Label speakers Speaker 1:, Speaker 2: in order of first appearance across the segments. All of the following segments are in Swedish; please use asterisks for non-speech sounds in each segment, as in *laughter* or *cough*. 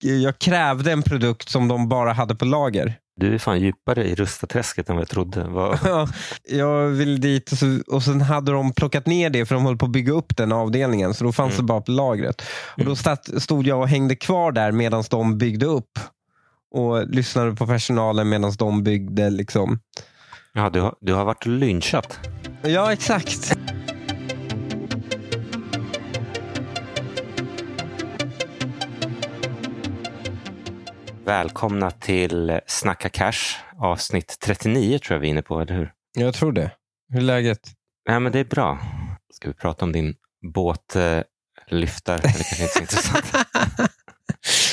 Speaker 1: jag krävde en produkt som de bara hade på lager.
Speaker 2: Du är fan djupare i Rustaträsket än vad jag trodde. Vad... *laughs*
Speaker 1: Ja, jag ville dit och, så, och sen hade de plockat ner det för de höll på att bygga upp den avdelningen. Så då fanns
Speaker 2: Mm.
Speaker 1: det bara på lagret. Och Då
Speaker 2: Mm.
Speaker 1: stat, stod jag och hängde kvar där medan de byggde upp. Och lyssnade på personalen medan de byggde. Liksom.
Speaker 2: Ja, du, har, du har varit lynchat.
Speaker 1: Ja, exakt.
Speaker 2: Välkomna till Snacka Cash, avsnitt 39 tror jag vi är inne på, eller hur?
Speaker 1: Jag tror det. Hur är läget?
Speaker 2: Nej, men det är bra. Ska vi prata om din båt eh, lyftar? Eller kanske inte så intressant.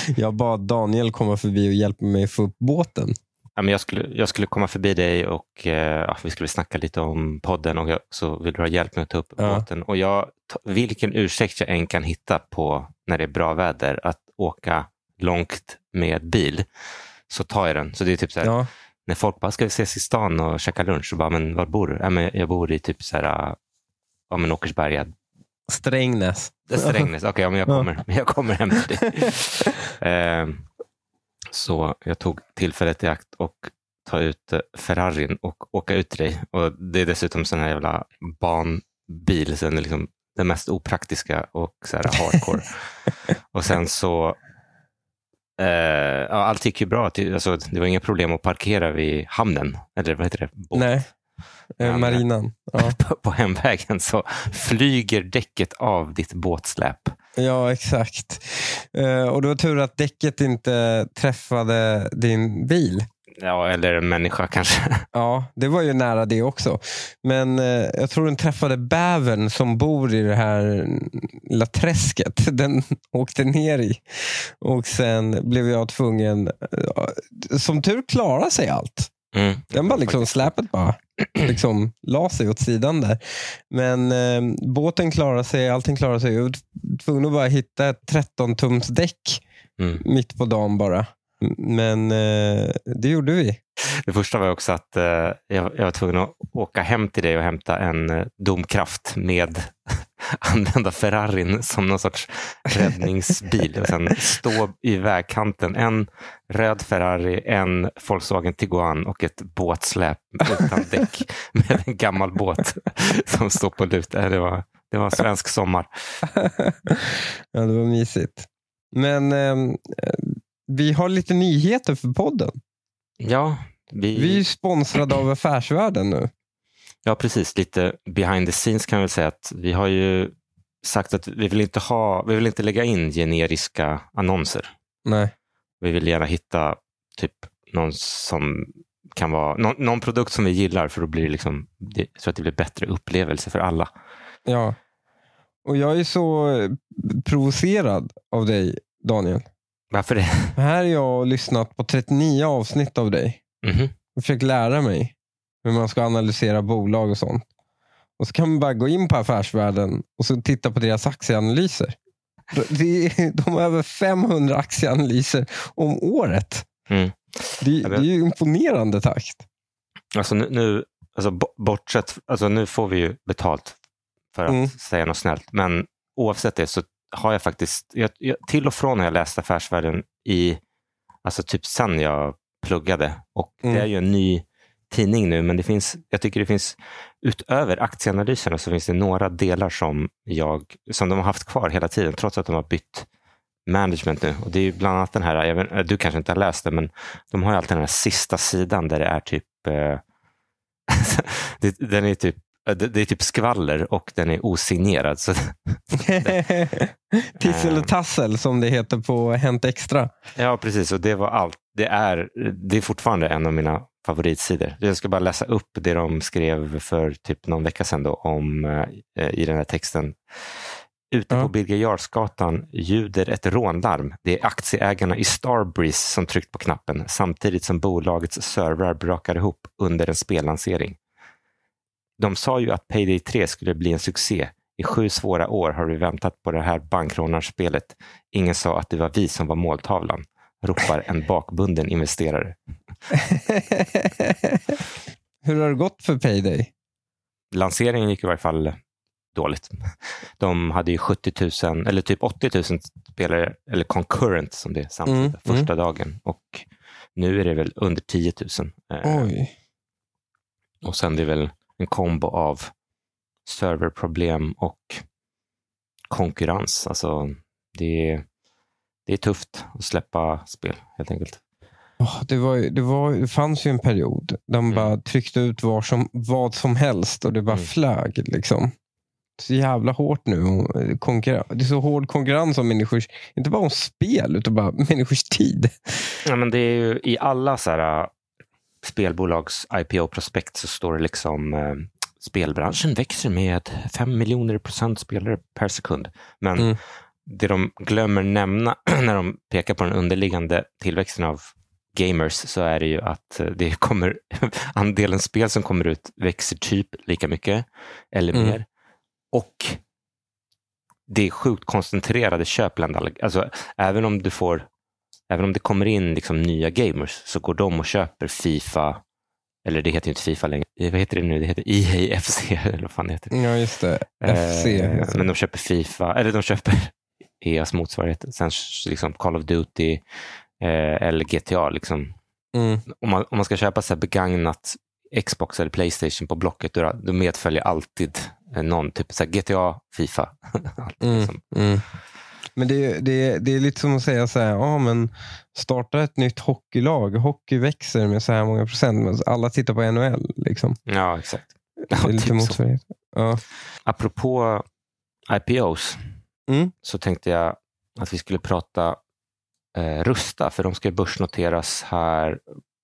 Speaker 2: *laughs*
Speaker 1: Jag bad Daniel komma förbi och hjälpa mig få upp båten.
Speaker 2: Ja, men jag, skulle, jag skulle komma förbi dig och eh, ja, vi skulle snacka lite om podden och jag, så vill du ha hjälp med att ta upp
Speaker 1: Ja.
Speaker 2: båten. Och jag, vilken ursäkt jag än kan hitta på när det är bra väder att åka långt med bil så tar jag den. Så det är typ så här,
Speaker 1: Ja.
Speaker 2: när folk bara, ska vi ses i stan och käka lunch? Så bara, men var bor du? Ja, men jag bor i typ så här, ja, men Åkersberga.
Speaker 1: Strängnäs.
Speaker 2: Strängnäs. Okej, ja, men jag
Speaker 1: Ja.
Speaker 2: kommer, jag kommer hem till dig. *laughs* Ehm, så jag tog tillfället i akt och ta ut eh, Ferrarin och åka ut till dig. Och det är dessutom sån här jävla banbil, så den är liksom det mest opraktiska och så här hardcore. *laughs* och sen så Eh, ja, allt gick ju bra. Alltså, det var inga problem att parkera vid hamnen. Eller vad heter det? Båt.
Speaker 1: Nej. Eh, marinan. Ja. *laughs*
Speaker 2: På, på hemvägen så flyger däcket av ditt båtsläp.
Speaker 1: ja, exakt. Eh, och det var tur att däcket inte träffade din bil.
Speaker 2: Ja, eller en människa kanske. *laughs*
Speaker 1: Ja, det var ju nära det också. Men eh, jag tror den träffade bävern som bor i det här lilla träsket. *laughs* Den åkte ner i. Och sen blev jag tvungen... eh, Som tur klarade sig allt.
Speaker 2: Mm.
Speaker 1: Den bara liksom, släpet bara *clears throat* liksom, la sig åt sidan där. Men eh, båten klarade sig, allting klarade sig. Jag var tvungen att bara hitta ett 13-tums däck
Speaker 2: Mm.
Speaker 1: mitt på dagen bara. Men eh, det gjorde vi.
Speaker 2: Det första var också att eh, jag, jag var tvungen att åka hem till dig och hämta en eh, domkraft med *laughs* använda Ferrarin som någon sorts räddningsbil och sen stå i vägkanten. En röd Ferrari, en Volkswagen Tiguan och ett båtsläp utan *laughs* däck med en gammal båt som står på lut. Eh, Det var, det var en svensk sommar. *laughs*
Speaker 1: ja, det var mysigt. Men eh, vi har lite nyheter för podden.
Speaker 2: Ja, vi,
Speaker 1: Vi är ju sponsrade av Affärsvärlden nu.
Speaker 2: Ja, precis. Lite behind the scenes kan jag väl säga att vi har ju sagt att vi vill inte, ha, vi vill inte lägga in generiska annonser.
Speaker 1: Nej.
Speaker 2: Vi vill gärna hitta typ någon som kan vara någon, någon produkt som vi gillar för då blir det liksom, så att det blir bättre upplevelse för alla.
Speaker 1: Ja. Och jag är så provocerad av dig, Daniel.
Speaker 2: Varför det? *laughs*
Speaker 1: Här är jag lyssnat på 39 avsnitt av dig.
Speaker 2: Mhm.
Speaker 1: och försökt lära mig hur man ska analysera bolag och sånt. Och så kan man bara gå in på Affärsvärlden och så titta på deras aktieanalyser. Är, de har över 500 aktieanalyser om året.
Speaker 2: Mm.
Speaker 1: Det, det är ju imponerande takt.
Speaker 2: Alltså nu, nu alltså bo- bortsett, alltså nu får vi ju betalt för att
Speaker 1: Mm.
Speaker 2: säga något snällt. Men oavsett det så har jag faktiskt, jag, jag, till och från har jag läst Affärsvärlden i, alltså typ sen jag pluggade. Och
Speaker 1: Mm.
Speaker 2: det är ju en ny tidning nu, men det finns, jag tycker det finns, utöver aktieanalyserna så finns det några delar som, jag, som de har haft kvar hela tiden, trots att de har bytt management nu. Och det är ju bland annat den här, vet, du kanske inte har läst det, men de har ju alltid den här sista sidan där det är typ eh, *laughs* den är typ det, det är typ skvaller och den är osignerad. Så, *laughs*
Speaker 1: Tissel
Speaker 2: Ehm.
Speaker 1: och tassel som det heter på Hänt Extra.
Speaker 2: ja, precis. Och det var allt. Det är, det är fortfarande en av mina favoritsidor. Jag ska bara läsa upp det de skrev för typ någon vecka sedan då, om, eh, i den här texten. Ute på Birger Jarlsgatan ljuder ett rånlarm. Det är aktieägarna i Starbreeze som tryckt på knappen samtidigt som bolagets servrar brakar ihop under en spellansering. De sa ju att Payday 3 skulle bli en succé. I sju svåra år har vi väntat på det här bankrånarspelet. Ingen sa att det var vi som var måltavlan, ropar en bakbunden investerare. *laughs*
Speaker 1: Hur har det gått för Payday?
Speaker 2: Lanseringen gick i varje fall dåligt. De hade ju 70 000, eller typ 80 000 spelare, eller concurrent som det är samtidigt,
Speaker 1: Mm,
Speaker 2: första dagen. Och nu är det väl under 10 000. Eh,
Speaker 1: Oj.
Speaker 2: och sen det är väl en kombo av serverproblem och konkurrens. Alltså, det, är, det är tufft att släppa spel helt enkelt.
Speaker 1: Det, var, det, var, det fanns ju en period där man
Speaker 2: Mm.
Speaker 1: bara tryckte ut var som, vad som helst och det bara
Speaker 2: Mm.
Speaker 1: flög. Liksom. Så jävla hårt nu. konkurren- Det är så hård konkurrens om människors, inte bara om spel, utan bara människors tid.
Speaker 2: Ja, men det är ju, I alla så här, spelbolags IPO-prospekt så står det liksom eh, spelbranschen växer med 5 miljoner procent spelare per sekund. Men
Speaker 1: Mm.
Speaker 2: det de glömmer nämna *clears throat* när de pekar på den underliggande tillväxten av gamers så är det ju att eh, det kommer, *laughs* andelen spel som kommer ut växer typ lika mycket eller
Speaker 1: Mm.
Speaker 2: mer. Och det är sjukt koncentrerade köp bland alla. Alltså, även om du får Även om det kommer in liksom nya gamers så går de och köper Fifa, eller det heter ju inte Fifa längre, vad heter det nu? Det heter EA FC, *laughs* eller vad fan det heter.
Speaker 1: Ja, just det. FC.
Speaker 2: Eh, men de köper Fifa, eller de köper *laughs* EAs motsvarighet, sen liksom Call of Duty eh, eller GTA. Liksom.
Speaker 1: Mm.
Speaker 2: Om, man, om man ska köpa så här begagnat Xbox eller Playstation på Blocket, då, då medföljer alltid eh, någon, typ så GTA, Fifa. *laughs*
Speaker 1: Mm.
Speaker 2: liksom.
Speaker 1: Mm. Men det, det, det är lite som att säga så här, ja, men starta ett nytt hockeylag. Hockey växer med så här många procent, men alla tittar på NHL. Liksom.
Speaker 2: Ja, exakt.
Speaker 1: Det är lite
Speaker 2: typ
Speaker 1: motsvarighet. Ja.
Speaker 2: Apropå IPOs
Speaker 1: Mm.
Speaker 2: så tänkte jag att vi skulle prata eh, Rusta, för de ska börsnoteras här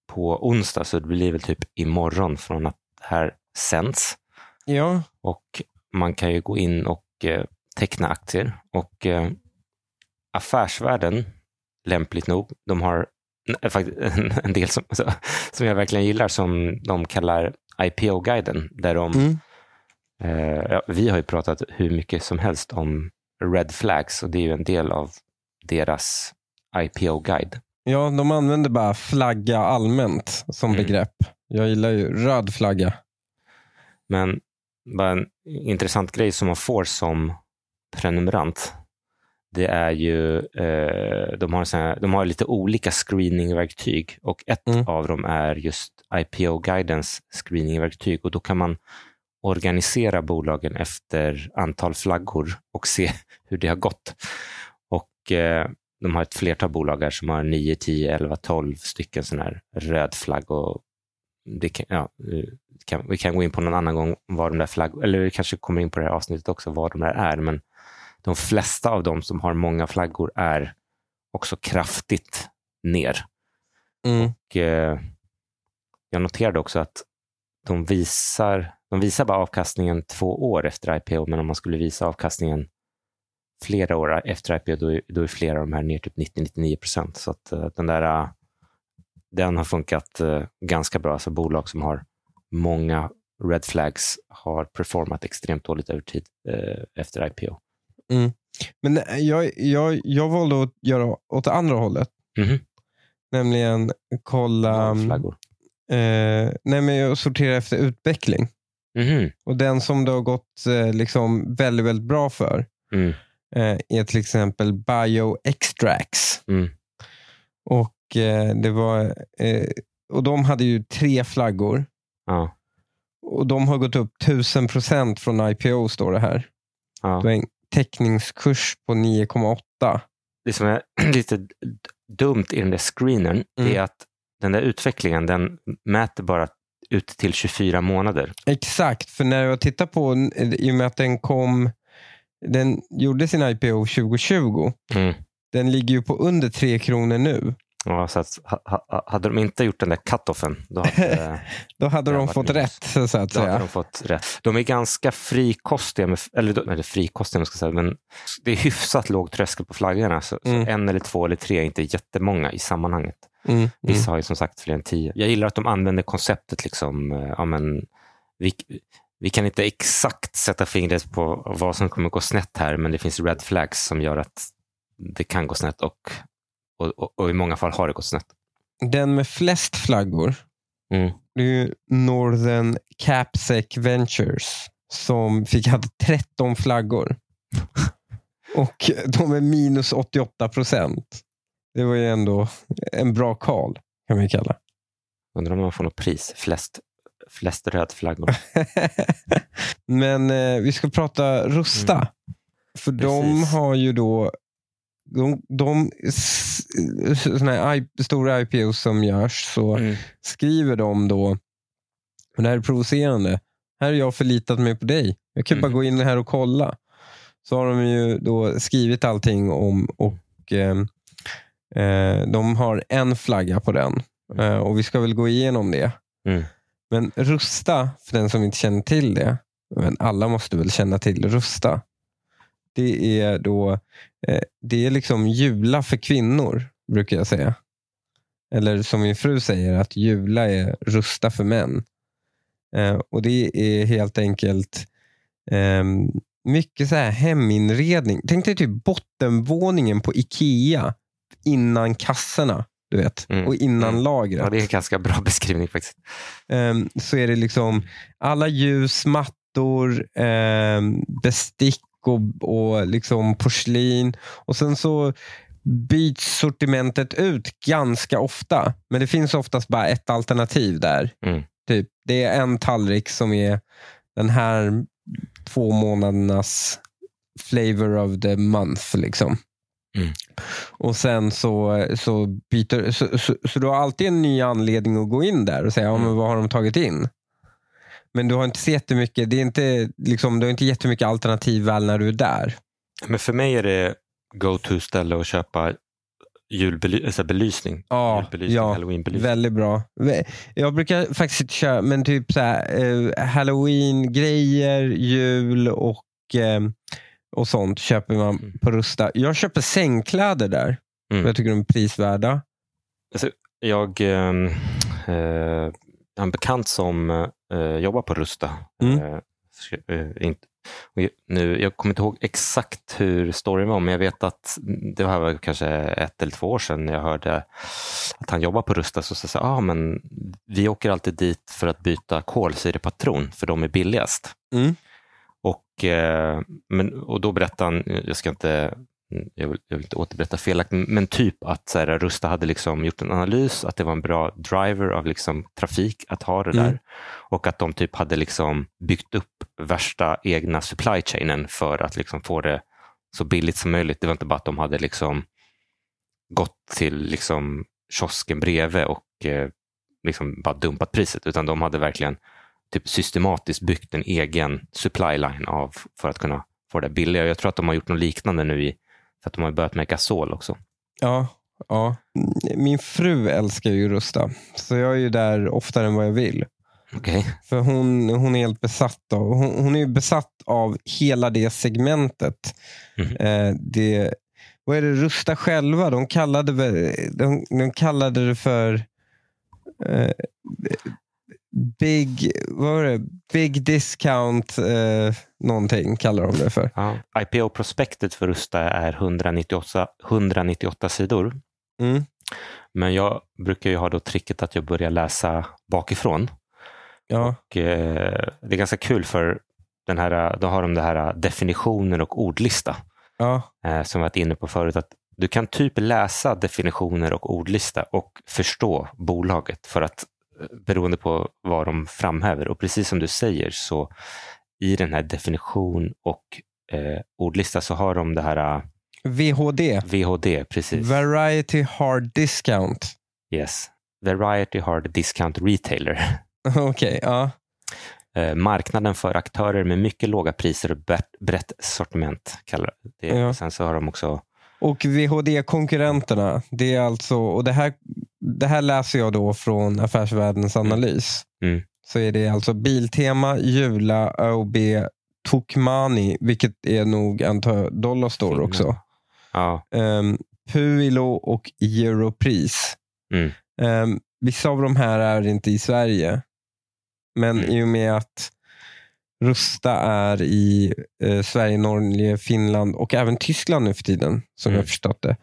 Speaker 2: på onsdag, så det blir väl typ imorgon från att det här sänds.
Speaker 1: ja,
Speaker 2: Och man kan ju gå in och eh, teckna aktier. Och eh, Affärsvärlden, lämpligt nog, de har faktiskt *laughs* en, del som, som jag verkligen gillar, som de kallar IPO-guiden, där de
Speaker 1: Mm.
Speaker 2: Eh, vi har ju pratat hur mycket som helst om red flags och det är ju en del av deras IPO-guide.
Speaker 1: ja, de använder bara flagga allmänt som
Speaker 2: Mm.
Speaker 1: begrepp. Jag gillar ju röd flagga.
Speaker 2: Men bara en intressant grej som man får som prenumerant, det är ju, eh, de, har såna, de har lite olika screeningverktyg och ett
Speaker 1: Mm.
Speaker 2: av dem är just IPO-guidens screeningverktyg och då kan man organisera bolagen efter antal flaggor och se *laughs* hur det har gått. Och eh, de har ett flertal bolag här som har 9, 10, 11, 12 stycken sån här röd flagg. Och det kan, ja, eh, kan, vi kan gå in på någon annan gång vad de där flagg, eller vi kanske kommer in på det här avsnittet också, vad de där är. Men de flesta av dem som har många flaggor är också kraftigt ner.
Speaker 1: Mm.
Speaker 2: Och, eh, jag noterade också att de visar, de visar bara avkastningen två år efter IPO, men om man skulle visa avkastningen flera år efter IPO, då är, då är flera av de här ner typ 90-99 procent. Så att eh, den där eh, den har funkat eh, ganska bra. Alltså bolag som har många red flags har performat extremt dåligt över tid efter IPO.
Speaker 1: Men nej, jag, jag, jag valde att göra åt det andra hållet.
Speaker 2: Mhm.
Speaker 1: Nämligen kolla...
Speaker 2: Nollflaggor.
Speaker 1: Eh, nej, men jag sorterar efter utveckling.
Speaker 2: Mhm.
Speaker 1: Och den som det har gått eh, liksom väldigt, väldigt bra för
Speaker 2: Mm.
Speaker 1: eh, är till exempel BioExtracts.
Speaker 2: Mm.
Speaker 1: Och, eh, det var, eh, och de hade ju tre flaggor.
Speaker 2: Ja.
Speaker 1: Och de har gått upp 1000 procent från IPO står det här.
Speaker 2: Ja.
Speaker 1: Det var en täckningskurs på 9,8.
Speaker 2: det som är *clears throat* lite dumt i den där screenen, det
Speaker 1: Mm.
Speaker 2: är att den där utvecklingen, den mäter bara ut till 24 månader.
Speaker 1: Exakt, för när jag tittar på, i och med att den kom, den gjorde sin IPO 2020.
Speaker 2: Mm.
Speaker 1: Den ligger ju på under 3 kronor nu.
Speaker 2: Ja, så att, ha, ha, hade de inte gjort den där cut-offen, då hade, *laughs*
Speaker 1: Då hade de fått rätt, så att
Speaker 2: då hade de fått rätt. De är ganska frikostiga, med, eller, eller frikostiga, ska säga, men det är hyfsat låg tröskel på flaggorna. Så,
Speaker 1: Mm.
Speaker 2: så en eller två eller tre är inte jättemånga i sammanhanget.
Speaker 1: Mm, mm.
Speaker 2: Vissa har ju som sagt fler än tio. Jag gillar att de använder konceptet. liksom, eh, ja, men, vi, vi kan inte exakt sätta fingret på vad som kommer gå snett här, men det finns red flags som gör att det kan gå snett och, och, och, och i många fall har det gått snett.
Speaker 1: Den med flest flaggor,
Speaker 2: Mm.
Speaker 1: det är Northern Capsec Ventures som fick hade 13 flaggor. *laughs* Och de är minus 88 procent. Det var ju ändå en bra call, kan man kalla.
Speaker 2: Undrar om man får något pris. Flest, flest rödflaggor. *laughs*
Speaker 1: Men eh, vi ska prata Rusta.
Speaker 2: Mm.
Speaker 1: För de
Speaker 2: Precis.
Speaker 1: har ju då de, de såna I- stora IPOs som görs så
Speaker 2: Mm.
Speaker 1: skriver de då, och det här är provocerande, här har jag förlitat mig på dig. Jag kan bara
Speaker 2: Mm.
Speaker 1: gå in här och kolla. Så har de ju då skrivit allting om och eh, eh, de har en flagga på den. Eh, och vi ska väl gå igenom det.
Speaker 2: Mm.
Speaker 1: Men Rusta, för den som inte känner till det, men alla måste väl känna till Rusta. Det är då eh, det är liksom jula för kvinnor, brukar jag säga. Eller som min fru säger, att jula är rusta för män. Eh, och det är helt enkelt ehm, mycket så här heminredning. Tänk dig typ bottenvåningen på Ikea innan kassorna. Du vet,
Speaker 2: Mm.
Speaker 1: och innan
Speaker 2: Mm.
Speaker 1: lagret.
Speaker 2: Ja, det är en ganska bra beskrivning faktiskt.
Speaker 1: Ehm, så är det liksom alla ljus, mattor, ehm, bestick och, och liksom porslin. Och sen så byts sortimentet ut ganska ofta. Men det finns oftast bara ett alternativ där.
Speaker 2: Mm.
Speaker 1: Typ, det är en tallrik som är den här två månadernas flavor of the month. Liksom.
Speaker 2: Mm.
Speaker 1: Och sen så, så byter så, så, så du har alltid en ny anledning att gå in där och säga, ja, men
Speaker 2: Mm.
Speaker 1: vad har de tagit in? Men du har inte så jättemycket, det är inte, liksom, du har inte jättemycket alternativ väl när du är där.
Speaker 2: Men för mig är det go-to-ställe att köpa julbely- alltså belysning.
Speaker 1: Ja,
Speaker 2: Julbelysning,
Speaker 1: ja
Speaker 2: halloweenbelysning.
Speaker 1: väldigt bra. Jag brukar faktiskt inte köra, men typ så här, eh, halloween-grejer, jul och, eh, och sånt köper man
Speaker 2: Mm.
Speaker 1: på Rusta. Jag köper sängkläder där.
Speaker 2: Mm.
Speaker 1: Jag tycker de är prisvärda.
Speaker 2: Jag ehm, eh, en bekant som eh, jobbar på Rusta.
Speaker 1: Mm.
Speaker 2: Eh, eh, inte, nu, jag kommer inte ihåg exakt hur storyn var, men jag vet att det var kanske ett eller två år sedan när jag hörde att han jobbar på Rusta. Så sa ah, men vi åker alltid dit för att byta kolsyrepatron, för de är billigast.
Speaker 1: Mm.
Speaker 2: Och, eh, men, och då berättade han, jag ska inte jag vill, jag vill inte återberätta felaktigt, men typ att så här, Rusta hade liksom gjort en analys, att det var en bra driver av liksom trafik att ha det
Speaker 1: Mm.
Speaker 2: där. Och att de typ hade liksom byggt upp värsta egna supply chainen för att liksom få det så billigt som möjligt. Det var inte bara att de hade liksom gått till liksom kiosken bredvid och eh, liksom bara dumpat priset, utan de hade verkligen typ systematiskt byggt en egen supply line av, för att kunna få det billigare. Jag tror att de har gjort något liknande nu i, för att de har börjat med gasol också.
Speaker 1: Ja, ja. Min fru älskar ju Rusta, så jag är ju där oftare än vad jag vill.
Speaker 2: Okej.
Speaker 1: För hon, hon är helt besatt av hon, hon är ju besatt av hela det segmentet.
Speaker 2: Mhm.
Speaker 1: Eh, det, vad är det Rusta själva? De kallade, de, de kallade det för eh, Big, vad var det? Big discount eh, någonting kallar de det för.
Speaker 2: Ja. IPO-prospektet för Rusta är 198, 198 sidor.
Speaker 1: Mm.
Speaker 2: Men jag brukar ju ha då tricket att jag börjar läsa bakifrån.
Speaker 1: Ja,
Speaker 2: Och, eh, det är ganska kul för den här, då har de det här definitioner och ordlista.
Speaker 1: ja,
Speaker 2: eh, som vi varit inne på förut, att du kan typ läsa definitioner och ordlista och förstå bolaget för att beroende på vad de framhäver. Och precis som du säger så i den här definition och eh, ordlista så har de det här eh,
Speaker 1: VHD.
Speaker 2: VHD, precis.
Speaker 1: Variety Hard Discount.
Speaker 2: yes. Variety Hard Discount Retailer. *laughs*
Speaker 1: Okej, ja.
Speaker 2: Eh, marknaden för aktörer med mycket låga priser och brett- brett sortiment. Kallar det.
Speaker 1: Ja.
Speaker 2: Sen så har de också
Speaker 1: Och VHD-konkurrenterna, det är alltså, och det här, det här läser jag då från Affärsvärldens analys.
Speaker 2: Mm.
Speaker 1: Så är det alltså Biltema, Jula, ÖoB, Tokmani, vilket är nog antar Dollarstore
Speaker 2: Finland.
Speaker 1: också.
Speaker 2: ja,
Speaker 1: Um, Puilo och Europris.
Speaker 2: Mm.
Speaker 1: Ehm, vissa av de här är inte i Sverige. Men
Speaker 2: Mm.
Speaker 1: i och med att Rusta är i eh, Sverige, Norge, Finland och även Tyskland nu för tiden, som
Speaker 2: Mm.
Speaker 1: jag förstått det,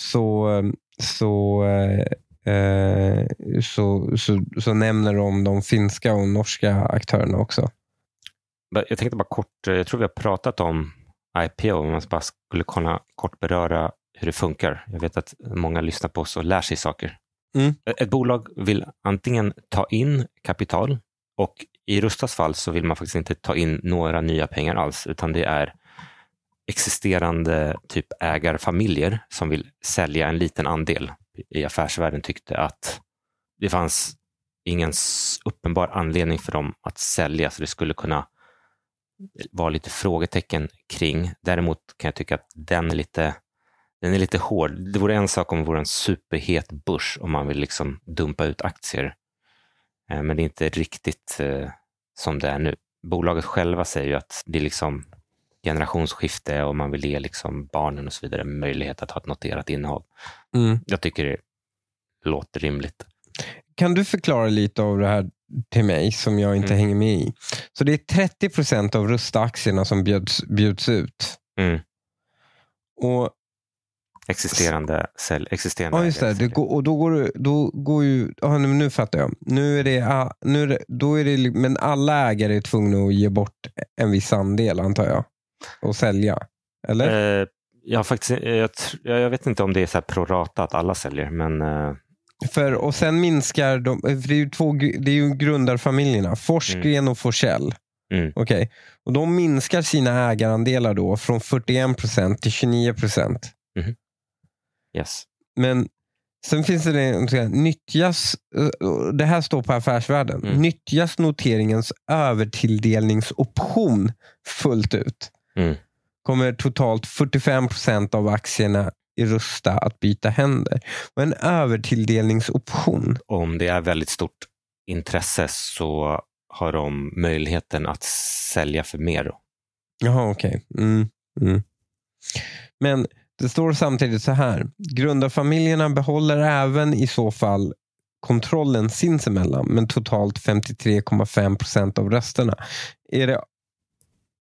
Speaker 1: så, eh, så, eh, eh, så, så, så nämner de de finska och norska aktörerna också.
Speaker 2: Jag tänkte bara kort, eh, jag tror vi har pratat om IPO, om man bara skulle kunna kort beröra hur det funkar. Jag vet att många lyssnar på oss och lär sig saker.
Speaker 1: Mm.
Speaker 2: Ett bolag vill antingen ta in kapital och i Rustas fall så vill man faktiskt inte ta in några nya pengar alls, utan det är existerande typ ägarfamiljer som vill sälja en liten andel. I affärsvärlden tyckte att det fanns ingen uppenbar anledning för dem att sälja, så det skulle kunna vara lite frågetecken kring. Däremot kan jag tycka att den är lite, den är lite hård. Det vore en sak om det vore en superhet börs om man vill liksom dumpa ut aktier. Eh, men det är inte riktigt eh, som det är nu. Bolaget själva säger ju att det är liksom generationsskifte och man vill ge liksom barnen och så vidare möjlighet att ha ett noterat innehav.
Speaker 1: Mm.
Speaker 2: Jag tycker det låter rimligt.
Speaker 1: Kan du förklara lite av det här till mig som jag inte
Speaker 2: Mm.
Speaker 1: hänger med i? Så det är 30 procent av Rusta-aktierna som bjuds, bjuds ut.
Speaker 2: Mm.
Speaker 1: Och,
Speaker 2: Existerande, sälj, existerande
Speaker 1: ja, just det. det går, och då går, då går ju... Ja, nu, nu fattar jag. Nu är det, nu är det, då är det, men alla ägare är tvungna att ge bort en viss andel, antar jag. Och sälja. Eller?
Speaker 2: Eh, jag, faktiskt, jag, jag vet inte om det är så här prorata att alla säljer, men eh,
Speaker 1: För, och sen minskar de, för det är ju, två, det är ju grundarfamiljerna, Forsgren och Forsell.
Speaker 2: Mm.
Speaker 1: Okej. Och de minskar sina ägarandelar då från 41 procent till 29 procent.
Speaker 2: Yes.
Speaker 1: Men sen finns det så här, nyttjas, eh, det här står på Affärsvärlden,
Speaker 2: Mm.
Speaker 1: nyttjas noteringens övertilldelningsoption fullt ut
Speaker 2: Mm.
Speaker 1: kommer totalt 45 procent av aktierna i Rusta att byta händer. Och en övertilldelningsoption,
Speaker 2: Om det är väldigt stort intresse så har de möjligheten att sälja för mer. Då.
Speaker 1: Jaha, okej. Mm, mm. Men det står samtidigt så här. Grundarfamiljerna behåller även i så fall kontrollen sinsemellan, men totalt 53,5 procent av rösterna. Är det,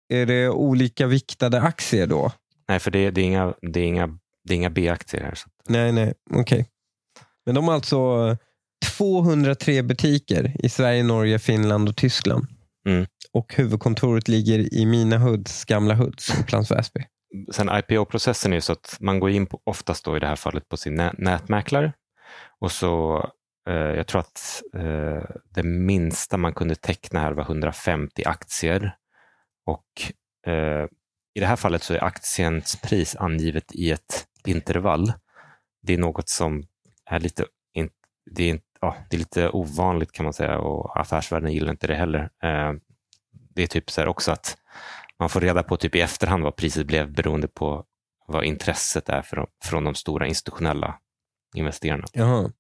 Speaker 1: är det olika viktade aktier då?
Speaker 2: Nej, för det, det, är inga, det, är inga, det är inga B-aktier här. Så.
Speaker 1: Nej, nej, okej. Men de har alltså 203 butiker i Sverige, Norge, Finland och Tyskland.
Speaker 2: Mm.
Speaker 1: Och huvudkontoret ligger i Mina Hoods gamla Hoods, Upplands Väsby.
Speaker 2: Sen IPO-processen är ju så att man går in på, oftast då i det här fallet på sin nä- nätmäklare och så eh, jag tror att eh, det minsta man kunde teckna här var 150 aktier och eh, i det här fallet så är aktiens pris angivet i ett intervall. Det är något som är lite, in, det är, ja, det är lite ovanligt kan man säga och affärsvärlden gillar inte det heller. Eh, det är typ så här också att man får reda på typ i efterhand vad priset blev beroende på vad intresset är för, från de stora institutionella investerarna.
Speaker 1: Jaha.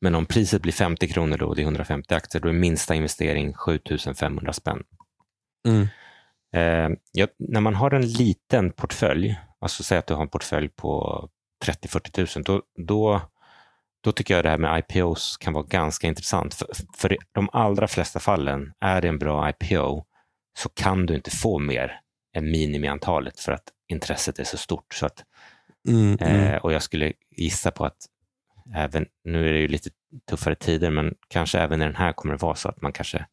Speaker 2: Men om priset blir 50 kronor då och det är 150 aktier, då är minsta investering 7500 spänn.
Speaker 1: Mm.
Speaker 2: Eh, ja, när man har en liten portfölj, alltså säg att du har en portfölj på 30-40 000, då, då, då tycker jag det här med IPOs kan vara ganska intressant. För, för i de allra flesta fallen, är det en bra IPO så kan du inte få mer än minimiantalet för att intresset är så stort. Så att,
Speaker 1: Mm, mm.
Speaker 2: eh, och jag skulle gissa på att även, nu är det ju lite tuffare tider, men kanske även i den här kommer det vara så att man kanske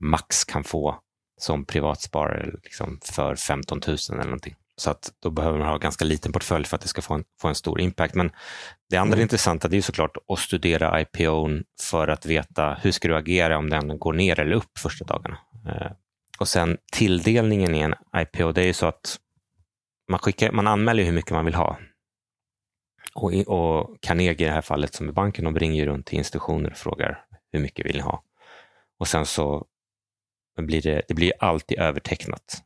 Speaker 2: max kan få som privatsparare liksom för 15 000 eller någonting. Så att då behöver man ha ganska liten portfölj för att det ska få en, få en stor impact. Men det andra
Speaker 1: Mm.
Speaker 2: intressanta det är såklart att studera IPOn för att veta hur ska du agera om den går ner eller upp första dagarna. Och sen tilldelningen i en IPO, det är ju så att man, skickar, man anmäler hur mycket man vill ha. Och, i- och Carnegie i det här fallet, som är banken, de ringer runt till institutioner och frågar hur mycket vill ni ha? Och sen så blir det, det blir alltid övertecknat.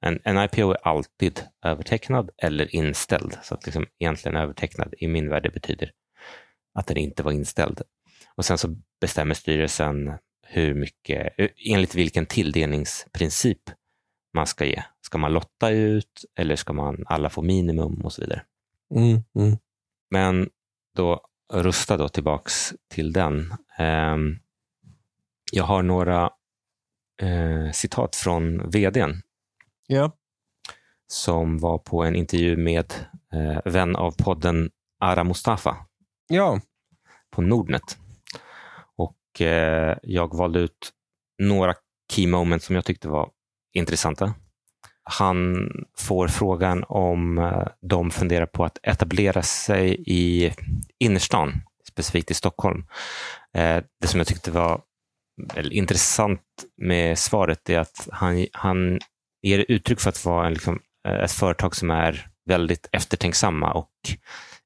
Speaker 2: En, en IPO är alltid övertecknad eller inställd. Så att liksom egentligen övertecknad i min värld det betyder att den inte var inställd. Och sen så bestämmer styrelsen hur mycket, enligt vilken tilldelningsprincip man ska ge. Ska man lotta ut eller ska man alla få minimum och så vidare.
Speaker 1: Mm, mm.
Speaker 2: Men då rusta då tillbaks till den. Ehm, jag har några eh, citat från vdn
Speaker 1: Ja.
Speaker 2: som var på en intervju med eh, vän av podden Ara Mustafa
Speaker 1: ja.
Speaker 2: på Nordnet. Och eh, jag valde ut några key moments som jag tyckte var intressanta. Han får frågan om eh, de funderar på att etablera sig i innerstan, specifikt i Stockholm. Eh, det som jag tyckte var intressant med svaret är att han, han ger uttryck för att vara en, liksom, eh, ett företag som är väldigt eftertänksamma och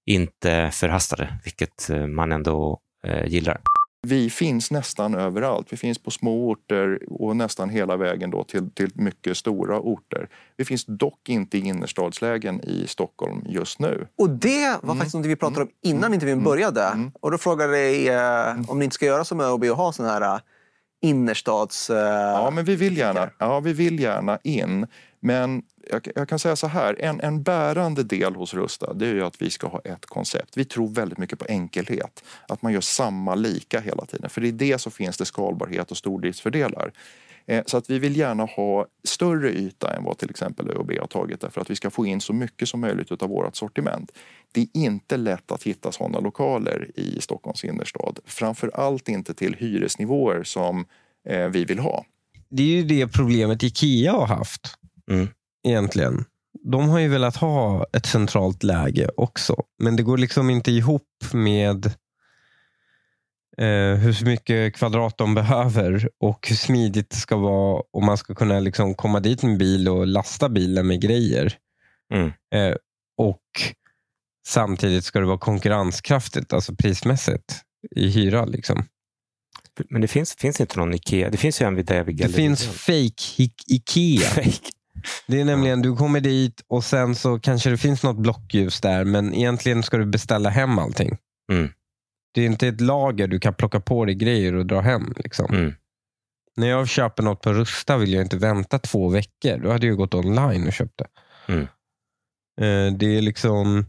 Speaker 2: inte förhastade, vilket eh, man ändå eh, gillar.
Speaker 3: Vi finns nästan överallt. Vi finns på små orter och nästan hela vägen då till, till mycket stora orter. Vi finns dock inte i innerstadslägen i Stockholm just nu.
Speaker 4: Och det var mm. faktiskt något vi pratade om innan mm. intervjun började. Mm. Och då frågade jag eh, om ni inte ska göra som ÖoB och ha sådana här eh, innerstads... Eh,
Speaker 3: ja, men vi vill gärna, ja, vi vill gärna in. Men jag, jag, kan säga så här, en, en bärande del hos Rusta det är ju att vi ska ha ett koncept. Vi tror väldigt mycket på enkelhet. Att man gör samma lika hela tiden. För i det så finns det skalbarhet och stordriftsfördelar. Eh, så att vi vill gärna ha större yta än vad till exempel ÖoB har tagit därför att vi ska få in så mycket som möjligt av vårt sortiment. Det är inte lätt att hitta sådana lokaler i Stockholms innerstad. Framför allt inte till hyresnivåer som eh, vi vill ha.
Speaker 1: Det är ju det problemet Ikea har haft. Mm. Egentligen. De har ju velat ha ett centralt läge också. Men det går liksom inte ihop med eh, hur mycket kvadrat de behöver och hur smidigt det ska vara om man ska kunna liksom komma dit med bil och lasta bilen med grejer. Mm. Eh, och Samtidigt ska det vara konkurrenskraftigt, alltså prismässigt, i hyra. Liksom.
Speaker 2: Men det finns, finns inte någon Ikea? Det finns ju en vid David
Speaker 1: Det finns fake Ikea. Fake. Det är nämligen, du kommer dit och sen så kanske det finns något blockljus där, men egentligen ska du beställa hem allting. Mm. Det är inte ett lager du kan plocka på dig grejer och dra hem. Liksom. Mm. När jag köper något på Rusta vill jag inte vänta två veckor. Då hade jag gått online och köpt det. Mm. Eh, det är liksom,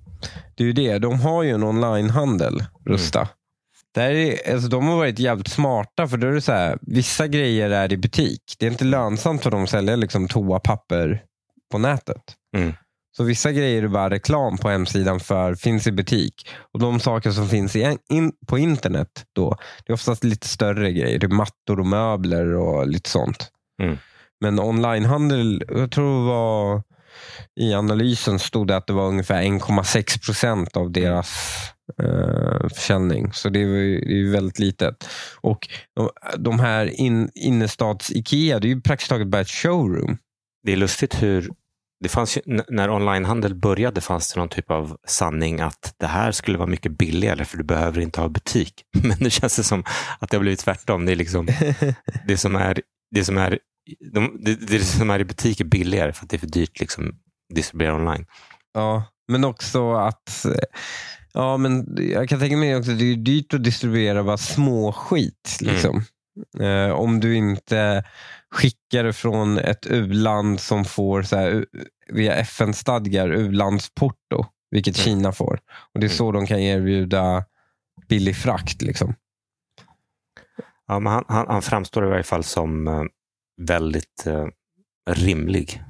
Speaker 1: det är ju det. De har ju en onlinehandel, Rusta. Där är, alltså, de har varit jävligt smarta för då är det så här, vissa grejer är i butik. Det är inte lönsamt för dem att sälja liksom, toapapper på nätet. Mm. Så vissa grejer är bara reklam på hemsidan för finns i butik. Och de saker som finns i, in, på internet då, det är oftast lite större grejer. Det är mattor och möbler och lite sånt. Mm. Men onlinehandel, jag tror det var i analysen stod det att det var ungefär 1,6 procent av deras eh, försäljning. Så det är, det är väldigt litet. Och de här in, innerstads-Ikea, det är ju praktiskt taget bara ett showroom.
Speaker 2: Det är lustigt hur det fanns ju, när onlinehandel började fanns det någon typ av sanning att det här skulle vara mycket billigare för du behöver inte ha butik. *laughs* Men nu känns det som att det har blivit tvärtom. Det, är liksom, *laughs* det, som, är, det, som, är, de, det, det som är i butik är billigare för att det är för dyrt liksom, distribuera online.
Speaker 1: Ja, men också att Ja, men jag kan tänka mig också att det är dyrt att distribuera bara småskit. Mm. Liksom. Mm. Eh, om du inte skickar det från ett u-land som får så här, via FN-stadgar u-landsporto, vilket mm. Kina får. Och Det är mm. så de kan erbjuda billig frakt. Liksom.
Speaker 2: Ja, men han, han, han framstår i varje fall som uh, väldigt uh, rimlig.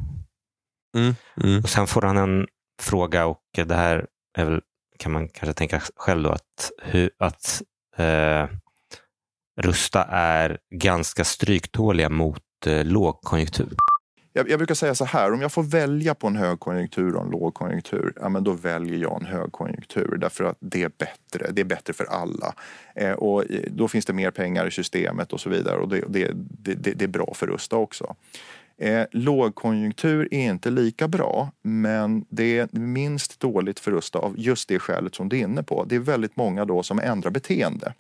Speaker 2: Mm, mm. Och Sen får han en fråga och det här är väl kan man kanske tänka själv då att, hur, att eh, Rusta är ganska stryktåliga mot eh, lågkonjunktur.
Speaker 3: Jag, jag, brukar säga så här, om jag får välja på en högkonjunktur och en lågkonjunktur, ja, men då väljer jag en högkonjunktur därför att det är bättre. Det är bättre för alla. Eh, och då finns det mer pengar i systemet och så vidare och det, det, det, det är bra för Rusta också. Eh, lågkonjunktur är inte lika bra men det är minst dåligt för Rusta av just det skälet som du är inne på. Det är väldigt många då som ändrar beteende.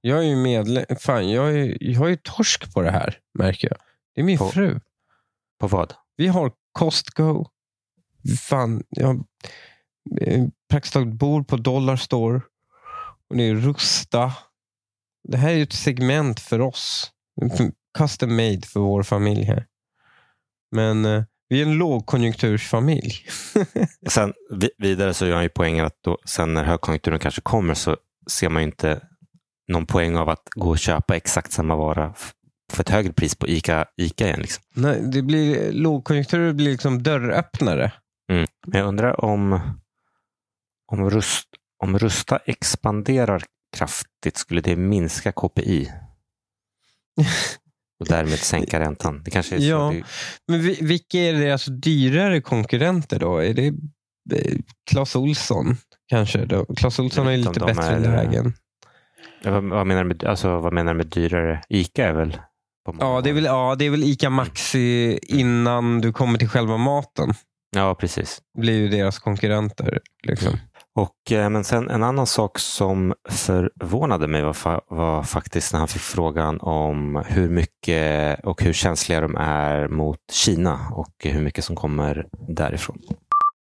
Speaker 1: Jag är ju medlem, fan jag, är, jag ju torsk på det här märker jag. Det är min
Speaker 2: på,
Speaker 1: fru.
Speaker 2: På vad?
Speaker 1: Vi har Costco. Fan, jag eh, praktiskt taget bor på Dollarstore. Och det är Rusta. Det här är ett segment för oss. Custom made för vår familj här. Men eh, vi är en lågkonjunktursfamilj. *laughs*
Speaker 2: sen vidare så gör han ju poängen att då, sen när högkonjunkturen kanske kommer så ser man ju inte någon poäng av att gå och köpa exakt samma vara för ett högre pris på Ica, Ica igen. Liksom.
Speaker 1: Nej, det blir, lågkonjunkturer blir liksom dörröppnare.
Speaker 2: Mm. Men jag undrar om, om, Rust, om Rusta expanderar kraftigt, skulle det minska KPI? *laughs* och därmed sänka räntan. Det kanske är.
Speaker 1: Ja.
Speaker 2: Det,
Speaker 1: Men vi- vilka är deras dyrare konkurrenter då? Är det eh, Clas Olsson kanske? Då? Clas Olsson
Speaker 2: vet
Speaker 1: lite bättre
Speaker 2: är, eh,
Speaker 1: lägen.
Speaker 2: Ja, vad, menar du med, alltså, vad menar du med dyrare? Ica är väl?
Speaker 1: Ja det, är väl, ja, det är väl Ica Maxi innan du kommer till själva maten.
Speaker 2: Ja, precis.
Speaker 1: blir ju deras konkurrenter. Liksom.
Speaker 2: Och, eh, men sen en annan sak som förvånade mig var, fa- var faktiskt när han fick frågan om hur mycket och hur känsliga de är mot Kina och hur mycket som kommer därifrån.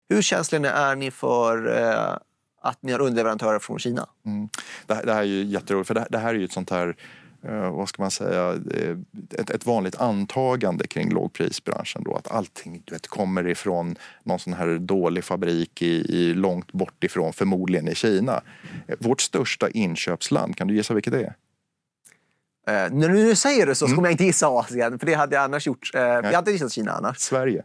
Speaker 4: Hur känsliga är ni för eh, att ni har underleverantörer från Kina?
Speaker 3: Mm. Det, här- det här är ju jätteroligt, för det, det här är ju ett sånt här eh, vad ska man säga, eh, ett, ett vanligt antagande kring lågprisbranschen då att allting du vet, kommer ifrån någon sån här dålig fabrik i, i långt bort ifrån, förmodligen i Kina. Eh, Vårt största inköpsland, kan du gissa vilket det är?
Speaker 4: Eh, när du nu säger det så
Speaker 3: Mm.
Speaker 4: kommer jag inte gissa Asien, för det hade jag annars gjort. Eh, jag hade gissat Kina annars.
Speaker 3: Sverige.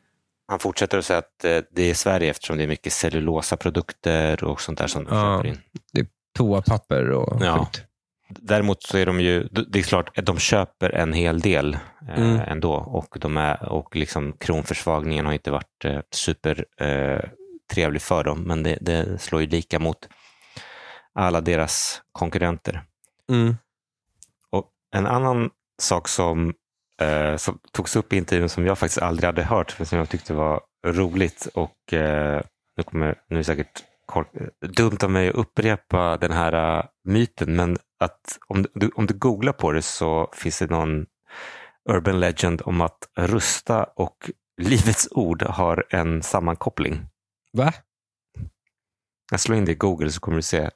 Speaker 2: Han fortsätter att säga att eh, det är Sverige eftersom det är mycket cellulosaprodukter och sånt där som de
Speaker 1: Ja.
Speaker 2: köper in.
Speaker 1: Toapapper och
Speaker 2: Ja.
Speaker 1: skit.
Speaker 2: Däremot så är de ju, det är klart att de köper en hel del eh,
Speaker 1: Mm.
Speaker 2: ändå och, de är, och liksom kronförsvagningen har inte varit eh, super eh, trevlig för dem, men det, det slår ju lika mot alla deras konkurrenter.
Speaker 1: Mm.
Speaker 2: Och en annan sak som, eh, som togs upp i intervjun som jag faktiskt aldrig hade hört, men som jag tyckte var roligt och eh, nu, kommer, nu är det säkert dumt av mig att upprepa den här myten, men att om du, om du googlar på det så finns det någon urban legend om att Rusta och Livets Ord har en sammankoppling.
Speaker 1: Va?
Speaker 2: Jag slår in det i Google så kommer du se.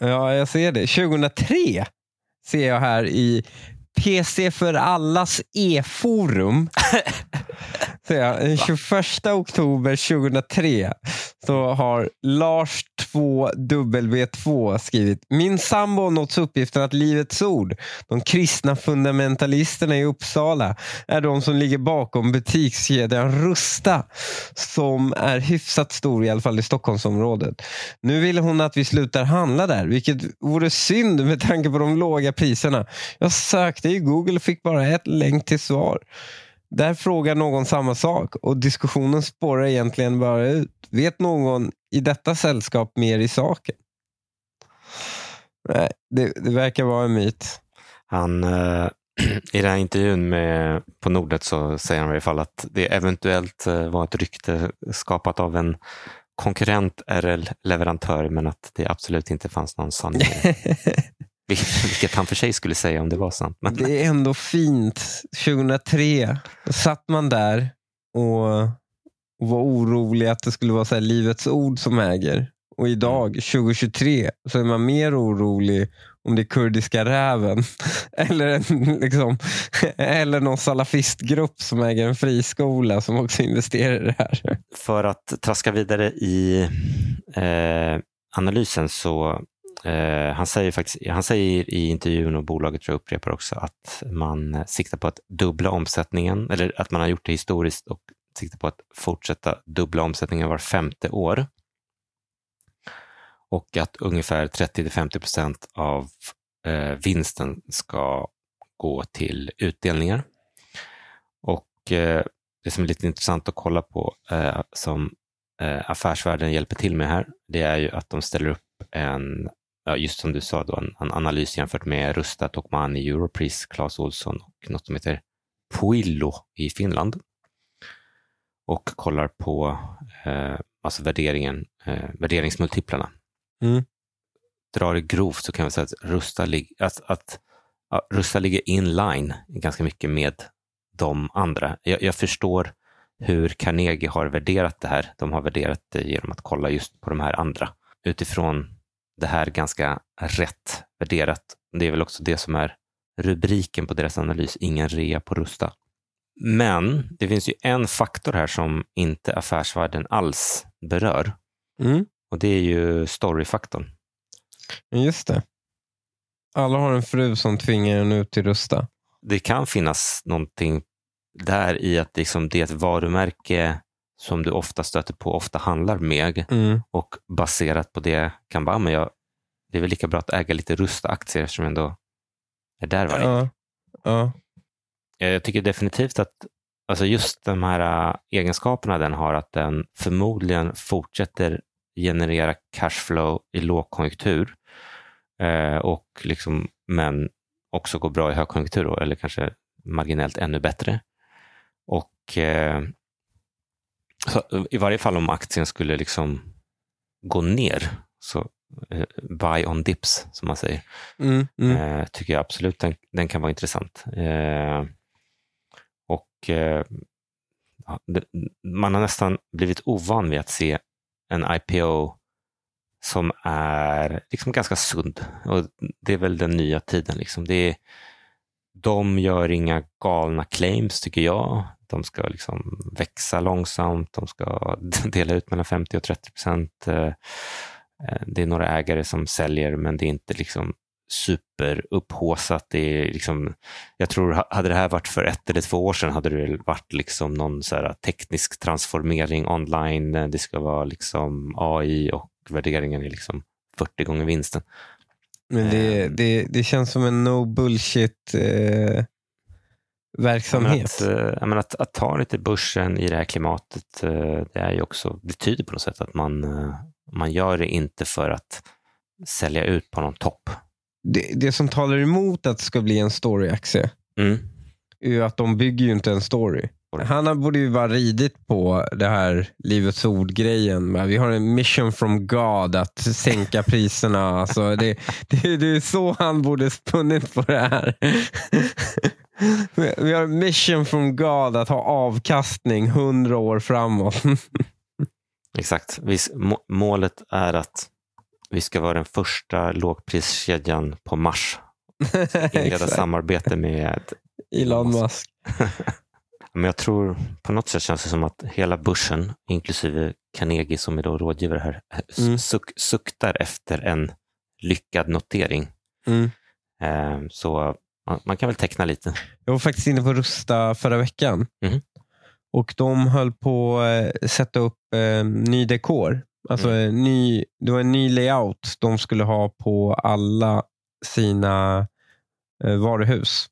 Speaker 1: Ja, jag ser det. 2003 ser jag här i PC för allas e-forum. *laughs* ser jag, den 21 oktober 2003 så har Lars 2W2 skrivit Min sambo har nåtts uppgiften att Livets Ord, de kristna fundamentalisterna i Uppsala, är de som ligger bakom butikskedjan Rusta som är hyfsat stor i alla fall i Stockholmsområdet. Nu vill hon att vi slutar handla där, vilket vore synd med tanke på de låga priserna. Jag sökte i Google och fick bara ett länk till svar. Där frågar någon samma sak och diskussionen spårar egentligen bara ut. Vet någon i detta sällskap mer i saken? Nej, det, det verkar vara en myt.
Speaker 2: Han, eh, *clears throat* I den här intervjun med, på Nordnet så säger han i alla fall att det eventuellt eh, var ett rykte skapat av en konkurrent RL-leverantör men att det absolut inte fanns någon sanning *laughs* *laughs* Vilket han för sig skulle säga om det var sant. Men,
Speaker 1: Det är ändå fint. 2003 då satt man där och, och var orolig att det skulle vara så Livets Ord som äger. Och idag, 2023, så är man mer orolig om det är kurdiska räven *laughs* eller, en, liksom, *laughs* eller någon salafistgrupp som äger en friskola som också investerar i det här.
Speaker 2: För att traska vidare i eh, analysen så eh, han säger, faktiskt, han säger i intervjun och bolaget tror jag upprepar också att man eh, siktar på att dubbla omsättningen eller att man har gjort det historiskt och siktar på att fortsätta dubbla omsättningen var femte år. Och att ungefär 30-50 procent av eh, vinsten ska gå till utdelningar. Och eh, det som är lite intressant att kolla på eh, som eh, affärsvärlden hjälper till med här, det är ju att de ställer upp en, ja, just som du sa, då, en, en analys jämfört med Rusta, Tokmanni, Europris, Clas Ohlson och något som heter Puillo i Finland. Och kollar på eh, alltså värderingen, eh, värderingsmultiplarna.
Speaker 1: Mm.
Speaker 2: Drar det grovt så kan vi säga att Rusta, lig, att, att, ja, Rusta ligger in line ganska mycket med de andra. Jag, jag förstår hur Carnegie har värderat det här. De har värderat det genom att kolla just på de här andra. Utifrån det här ganska rätt värderat. Det är väl också det som är rubriken på deras analys, ingen rea på Rusta. Men det finns ju en faktor här som inte affärsvärlden alls berör
Speaker 1: Mm.
Speaker 2: och det är ju storyfaktorn.
Speaker 1: Just det. Alla har en fru som tvingar en ut till Rusta.
Speaker 2: Det kan finnas någonting där i att liksom det är ett varumärke som du ofta stöter på, ofta handlar med
Speaker 1: Mm.
Speaker 2: och baserat på det kan bara, men jag, det är väl lika bra att äga lite Rusta-aktier eftersom jag ändå är där varje
Speaker 1: Ja. Ja.
Speaker 2: jag tycker definitivt att alltså just de här äh, egenskaperna den har, att den förmodligen fortsätter generera cashflow i lågkonjunktur, eh, och liksom, men också går bra i högkonjunktur, då, eller kanske marginellt ännu bättre. Och eh, I varje fall om aktien skulle liksom gå ner, så eh, buy on dips, som man säger,
Speaker 1: Mm, mm.
Speaker 2: eh, tycker jag absolut den, den kan vara intressant. Eh, och eh, ja, det, Man har nästan blivit ovan vid att se en IPO som är liksom ganska sund. Och det är väl den nya tiden. Liksom. Det är, de gör inga galna claims, tycker jag. De ska liksom växa långsamt, de ska *laughs* dela ut mellan 50 och 30 procent. Eh, eh, det är några ägare som säljer, men det är inte liksom superupphåsat. Det är liksom, jag tror, hade det här varit för ett eller två år sedan hade det varit liksom någon så teknisk transformering online. Det ska vara liksom AI och värderingen är liksom 40 gånger vinsten.
Speaker 1: Men det,
Speaker 2: Ehm.
Speaker 1: det, det känns som en no bullshit eh, verksamhet.
Speaker 2: Men att, eh, menar, att, att ta lite börsen i det här klimatet, eh, det är ju också, det tyder på något sätt att man, eh, man gör det inte för att sälja ut på någon topp.
Speaker 1: Det, det som talar emot att det ska bli en storyaktie
Speaker 2: Mm.
Speaker 1: är att de bygger ju inte en story. Han borde ju bara ridit på det här Livets ord-grejen. Vi har en mission from God att sänka *laughs* priserna. Alltså det, det, det är så han borde spunnit på det här. *laughs* Vi har en mission from God att ha avkastning hundra år framåt. *laughs*
Speaker 2: Exakt. Målet är att vi ska vara den första lågpriskedjan på Mars. Inleda samarbete med
Speaker 1: Elon Musk.
Speaker 2: Men jag tror på något sätt känns det som att hela börsen, inklusive Carnegie som är då rådgivare här,
Speaker 1: Mm.
Speaker 2: suk, suktar efter en lyckad notering.
Speaker 1: Mm.
Speaker 2: Eh, så man, man kan väl teckna lite.
Speaker 1: Jag var faktiskt inne på Rusta förra veckan.
Speaker 2: Mhm.
Speaker 1: Och de höll på att sätta upp eh, ny dekor. Alltså en ny, det var en ny layout de skulle ha på alla sina eh, varuhus.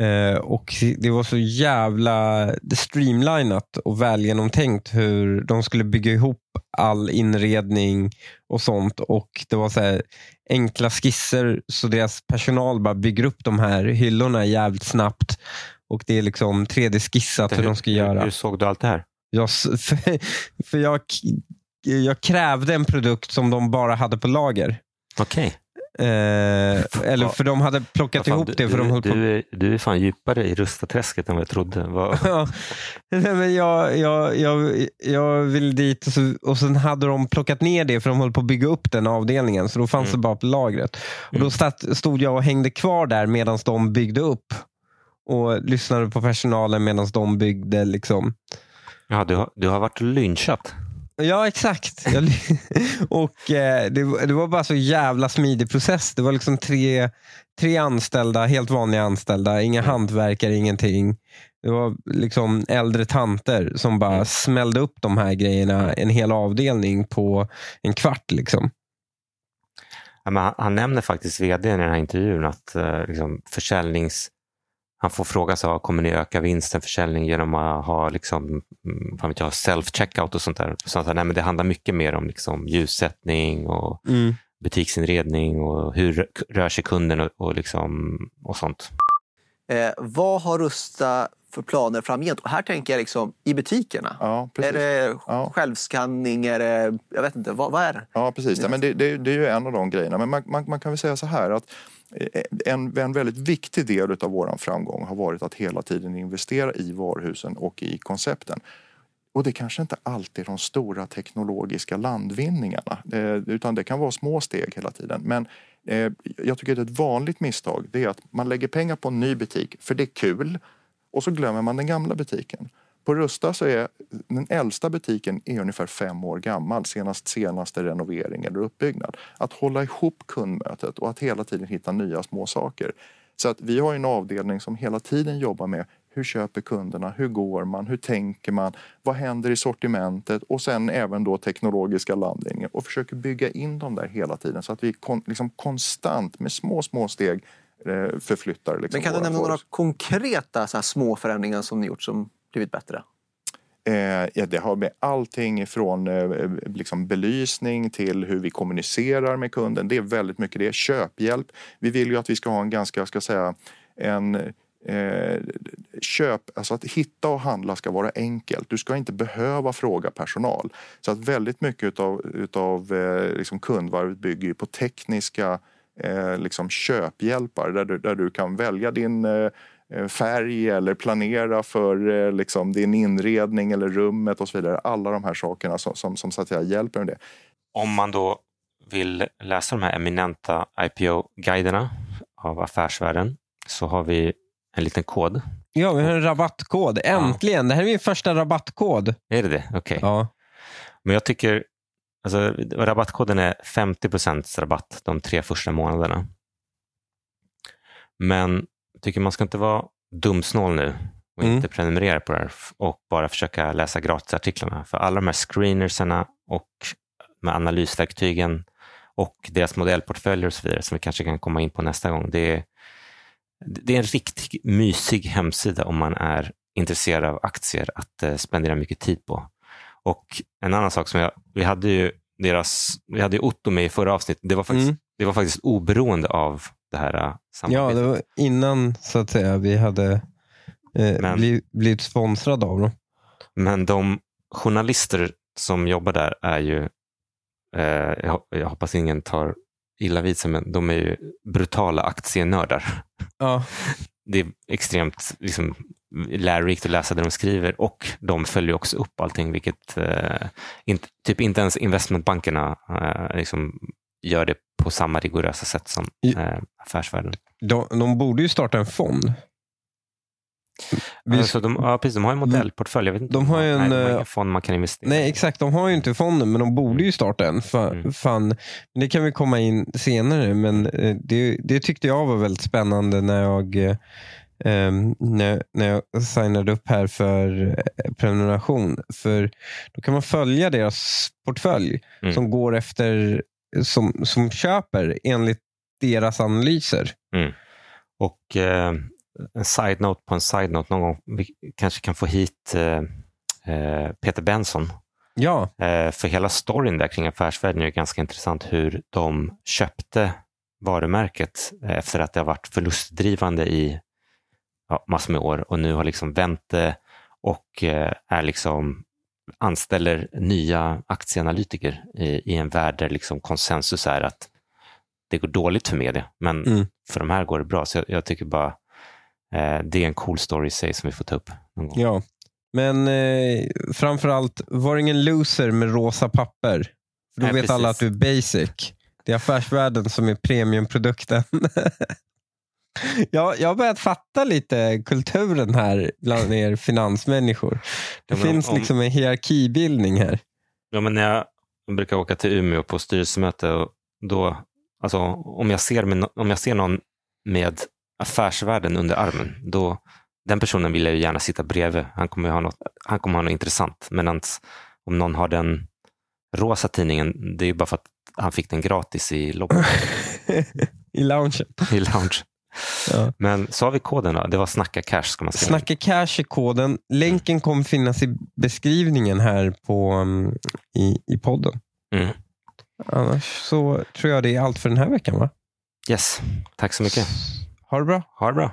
Speaker 1: Eh, och Det var så jävla streamlinat och välgenomtänkt hur de skulle bygga ihop all inredning och sånt. Och Det var så här enkla skisser så deras personal bara bygger upp de här hyllorna jävligt snabbt. Och Det är liksom 3D-skissat hur de ska göra.
Speaker 2: Hur, hur såg du allt det här?
Speaker 1: Jag, *laughs* för, för jag, jag krävde en produkt som de bara hade på lager.
Speaker 2: Okej.
Speaker 1: Eh, eller för de hade plockat
Speaker 2: fan,
Speaker 1: ihop
Speaker 2: du,
Speaker 1: det. För de
Speaker 2: du,
Speaker 1: höll på
Speaker 2: du, är, du är fan djupare i Rustaträsket än vad jag trodde. Vad, *laughs*
Speaker 1: Ja. Nej, men jag, jag, jag, jag vill dit och, så, och sen hade de plockat ner det för de höll på att bygga upp den avdelningen. Så då fanns
Speaker 2: Mm.
Speaker 1: det bara på lagret. Och
Speaker 2: Mm.
Speaker 1: Då stat, stod jag och hängde kvar där medan de byggde upp. Och lyssnade på personalen medan de byggde. Liksom.
Speaker 2: ja, du, har, du har varit lynchat.
Speaker 1: Ja, exakt. *laughs* Och eh, det, var- det var bara så jävla smidig process. Det var liksom tre, tre anställda, helt vanliga anställda. Inga hantverkare, ingenting. Det var liksom äldre tanter som bara
Speaker 2: Mm.
Speaker 1: smällde upp de här grejerna, en hel avdelning på en kvart. Liksom.
Speaker 2: Ja, han, han nämner faktiskt vd i den här intervjun att eh, liksom, försäljnings... Han får fråga så, kommer ni öka vinsten försäljning genom att ha liksom, mm, vad vet jag, self-checkout och sånt där? Så han sa, nej men det handlar mycket mer om liksom, ljussättning och butiksinredning och hur rör sig kunden och, och, liksom, och sånt.
Speaker 4: Eh, vad har Rusta för planer framgent? Och här tänker jag liksom i butikerna.
Speaker 3: Ja, precis.
Speaker 4: Är det
Speaker 3: Ja.
Speaker 4: självskanning? Är det, jag vet inte, vad, vad är det?
Speaker 3: Ja, precis. Nej, men det, det, det är ju en av de grejerna. Men man, man, man kan väl säga så här att Eh, en, en väldigt viktig del av vår framgång har varit att hela tiden investera i varuhusen och i koncepten. Och det kanske inte alltid är de stora teknologiska landvinningarna eh, utan det kan vara små steg hela tiden. Men eh, jag tycker att ett vanligt misstag det är att man lägger pengar på en ny butik för det är kul och så glömmer man den gamla butiken. På Rusta så är den äldsta butiken är ungefär fem år gammal, senast senaste renovering eller uppbyggnad. Att hålla ihop kundmötet och att hela tiden hitta nya små saker. Så att vi har en avdelning som hela tiden jobbar med hur köper kunderna, hur går man, hur tänker man, vad händer i sortimentet och sen även då teknologiska landvinningar och försöker bygga in dem där hela tiden så att vi kon, liksom konstant med små, små steg eh, förflyttar liksom
Speaker 4: Men kan du nämna några konkreta så små förändringar som ni gjort som blivit bättre?
Speaker 3: Eh, ja, det har med allting från eh, liksom belysning till hur vi kommunicerar med kunden. Det är väldigt mycket det. Köphjälp. Vi vill ju att vi ska ha en ganska, ska säga, en eh, köp, alltså att hitta och handla ska vara enkelt. Du ska inte behöva fråga personal. Så att väldigt mycket utav, utav eh, liksom kundvarvet bygger ju på tekniska eh, liksom köphjälpar där du, där du kan välja din eh, färg eller planera för eh, liksom, din inredning eller rummet och så vidare. Alla de här sakerna som, som, som så att säga hjälper med det.
Speaker 2: Om man då vill läsa de här eminenta IPO-guiderna av affärsvärlden så har vi en liten kod.
Speaker 1: Ja, vi har en rabattkod. Äntligen! Det här är min första rabattkod.
Speaker 2: Är det det? Okej.
Speaker 1: Ja.
Speaker 2: Men jag tycker alltså, rabattkoden är 50% rabatt de tre första månaderna. Men tycker man ska inte vara dumsnål nu och
Speaker 1: Mm.
Speaker 2: inte prenumerera på det här och bara försöka läsa gratisartiklarna. För alla de här screenersarna och med analysverktygen och deras modellportföljer och så vidare som vi kanske kan komma in på nästa gång. Det är, det är en riktigt mysig hemsida om man är intresserad av aktier att eh, spendera mycket tid på. Och en annan sak som jag, vi hade ju deras, vi hade ju Otto med i förra avsnittet. Det var faktiskt,
Speaker 1: Mm.
Speaker 2: det var faktiskt oberoende av det här eh,
Speaker 1: ja,
Speaker 2: samarbetet.
Speaker 1: det var innan så att säga vi hade eh,
Speaker 2: Men-
Speaker 1: bli, blivit sponsrade av dem.
Speaker 2: Men de journalister som jobbar där är ju, eh, jag hoppas ingen tar illa vid sig, men de är ju brutala aktienördar.
Speaker 1: Ja. *laughs*
Speaker 2: Det är extremt liksom, lärorikt att läsa det de skriver och de följer också upp allting, vilket eh, inte, typ inte ens investmentbankerna eh, liksom, gör det på samma rigorösa sätt som eh, affärsvärlden.
Speaker 1: De, de borde ju starta en fond. Vi-
Speaker 2: Alltså, de, ja, precis, de har en modellportfölj. Jag vet inte
Speaker 1: De har en,
Speaker 2: nej, de har
Speaker 1: eh,
Speaker 2: ingen fond man kan investera
Speaker 1: Nej, exakt. De har ju inte fonden, men de borde ju starta en. Fan,
Speaker 2: Mm.
Speaker 1: fan. Det kan vi komma in senare, men eh, det, det tyckte jag var väldigt spännande när jag, eh, em, när, när jag signade upp här för eh, prenumeration. För Då kan man följa deras portfölj
Speaker 2: Mm.
Speaker 1: som går efter, som, som köper enligt deras analyser.
Speaker 2: Och eh, en side-note på en side-note någon gång. Vi kanske kan få hit eh, eh, Peter Benson.
Speaker 1: Ja,
Speaker 2: Eh, för hela storyn där kring affärsvärlden är ganska intressant hur de köpte varumärket efter att det har varit förlustdrivande i ja, massor med år och nu har liksom vänt det och eh, är liksom anställer nya aktieanalytiker i, i en värld där liksom konsensus är att det går dåligt för media, men
Speaker 1: Mm.
Speaker 2: för de här går det bra. Så jag, jag tycker bara eh, det är en cool story i sig som vi får ta upp någon gång.
Speaker 1: ja. Men eh, framförallt, var ingen loser med rosa papper. För då
Speaker 2: Nej,
Speaker 1: vet alla att
Speaker 2: precis.
Speaker 1: du är basic. Det är affärsvärlden som är premiumprodukten. *laughs* jag, jag har börjat fatta lite kulturen här bland er finansmänniskor. Det
Speaker 2: Ja,
Speaker 1: finns
Speaker 2: om-
Speaker 1: liksom en hierarkibildning här.
Speaker 2: Ja, men när jag brukar åka till Umeå på styrelsemöte, och då, alltså, om, jag ser om jag ser någon med affärsvärlden under armen, då, den personen vill jag gärna sitta bredvid. Han kommer ha något, han kommer ha något intressant. Men om någon har den rosa tidningen, det är ju bara för att han fick den gratis i lobbyn, *laughs*
Speaker 1: I loungen.
Speaker 2: i lounge.
Speaker 1: Ja.
Speaker 2: Men har vi koden då. Det var Snacka Cash ska man säga.
Speaker 1: Snacka cash är koden. Länken kommer finnas i beskrivningen här på, um, i, i podden.
Speaker 2: Mm.
Speaker 1: Annars så tror jag det är allt för den här veckan. va?
Speaker 2: Yes, tack så mycket.
Speaker 1: Ha det bra.
Speaker 2: Ha det bra.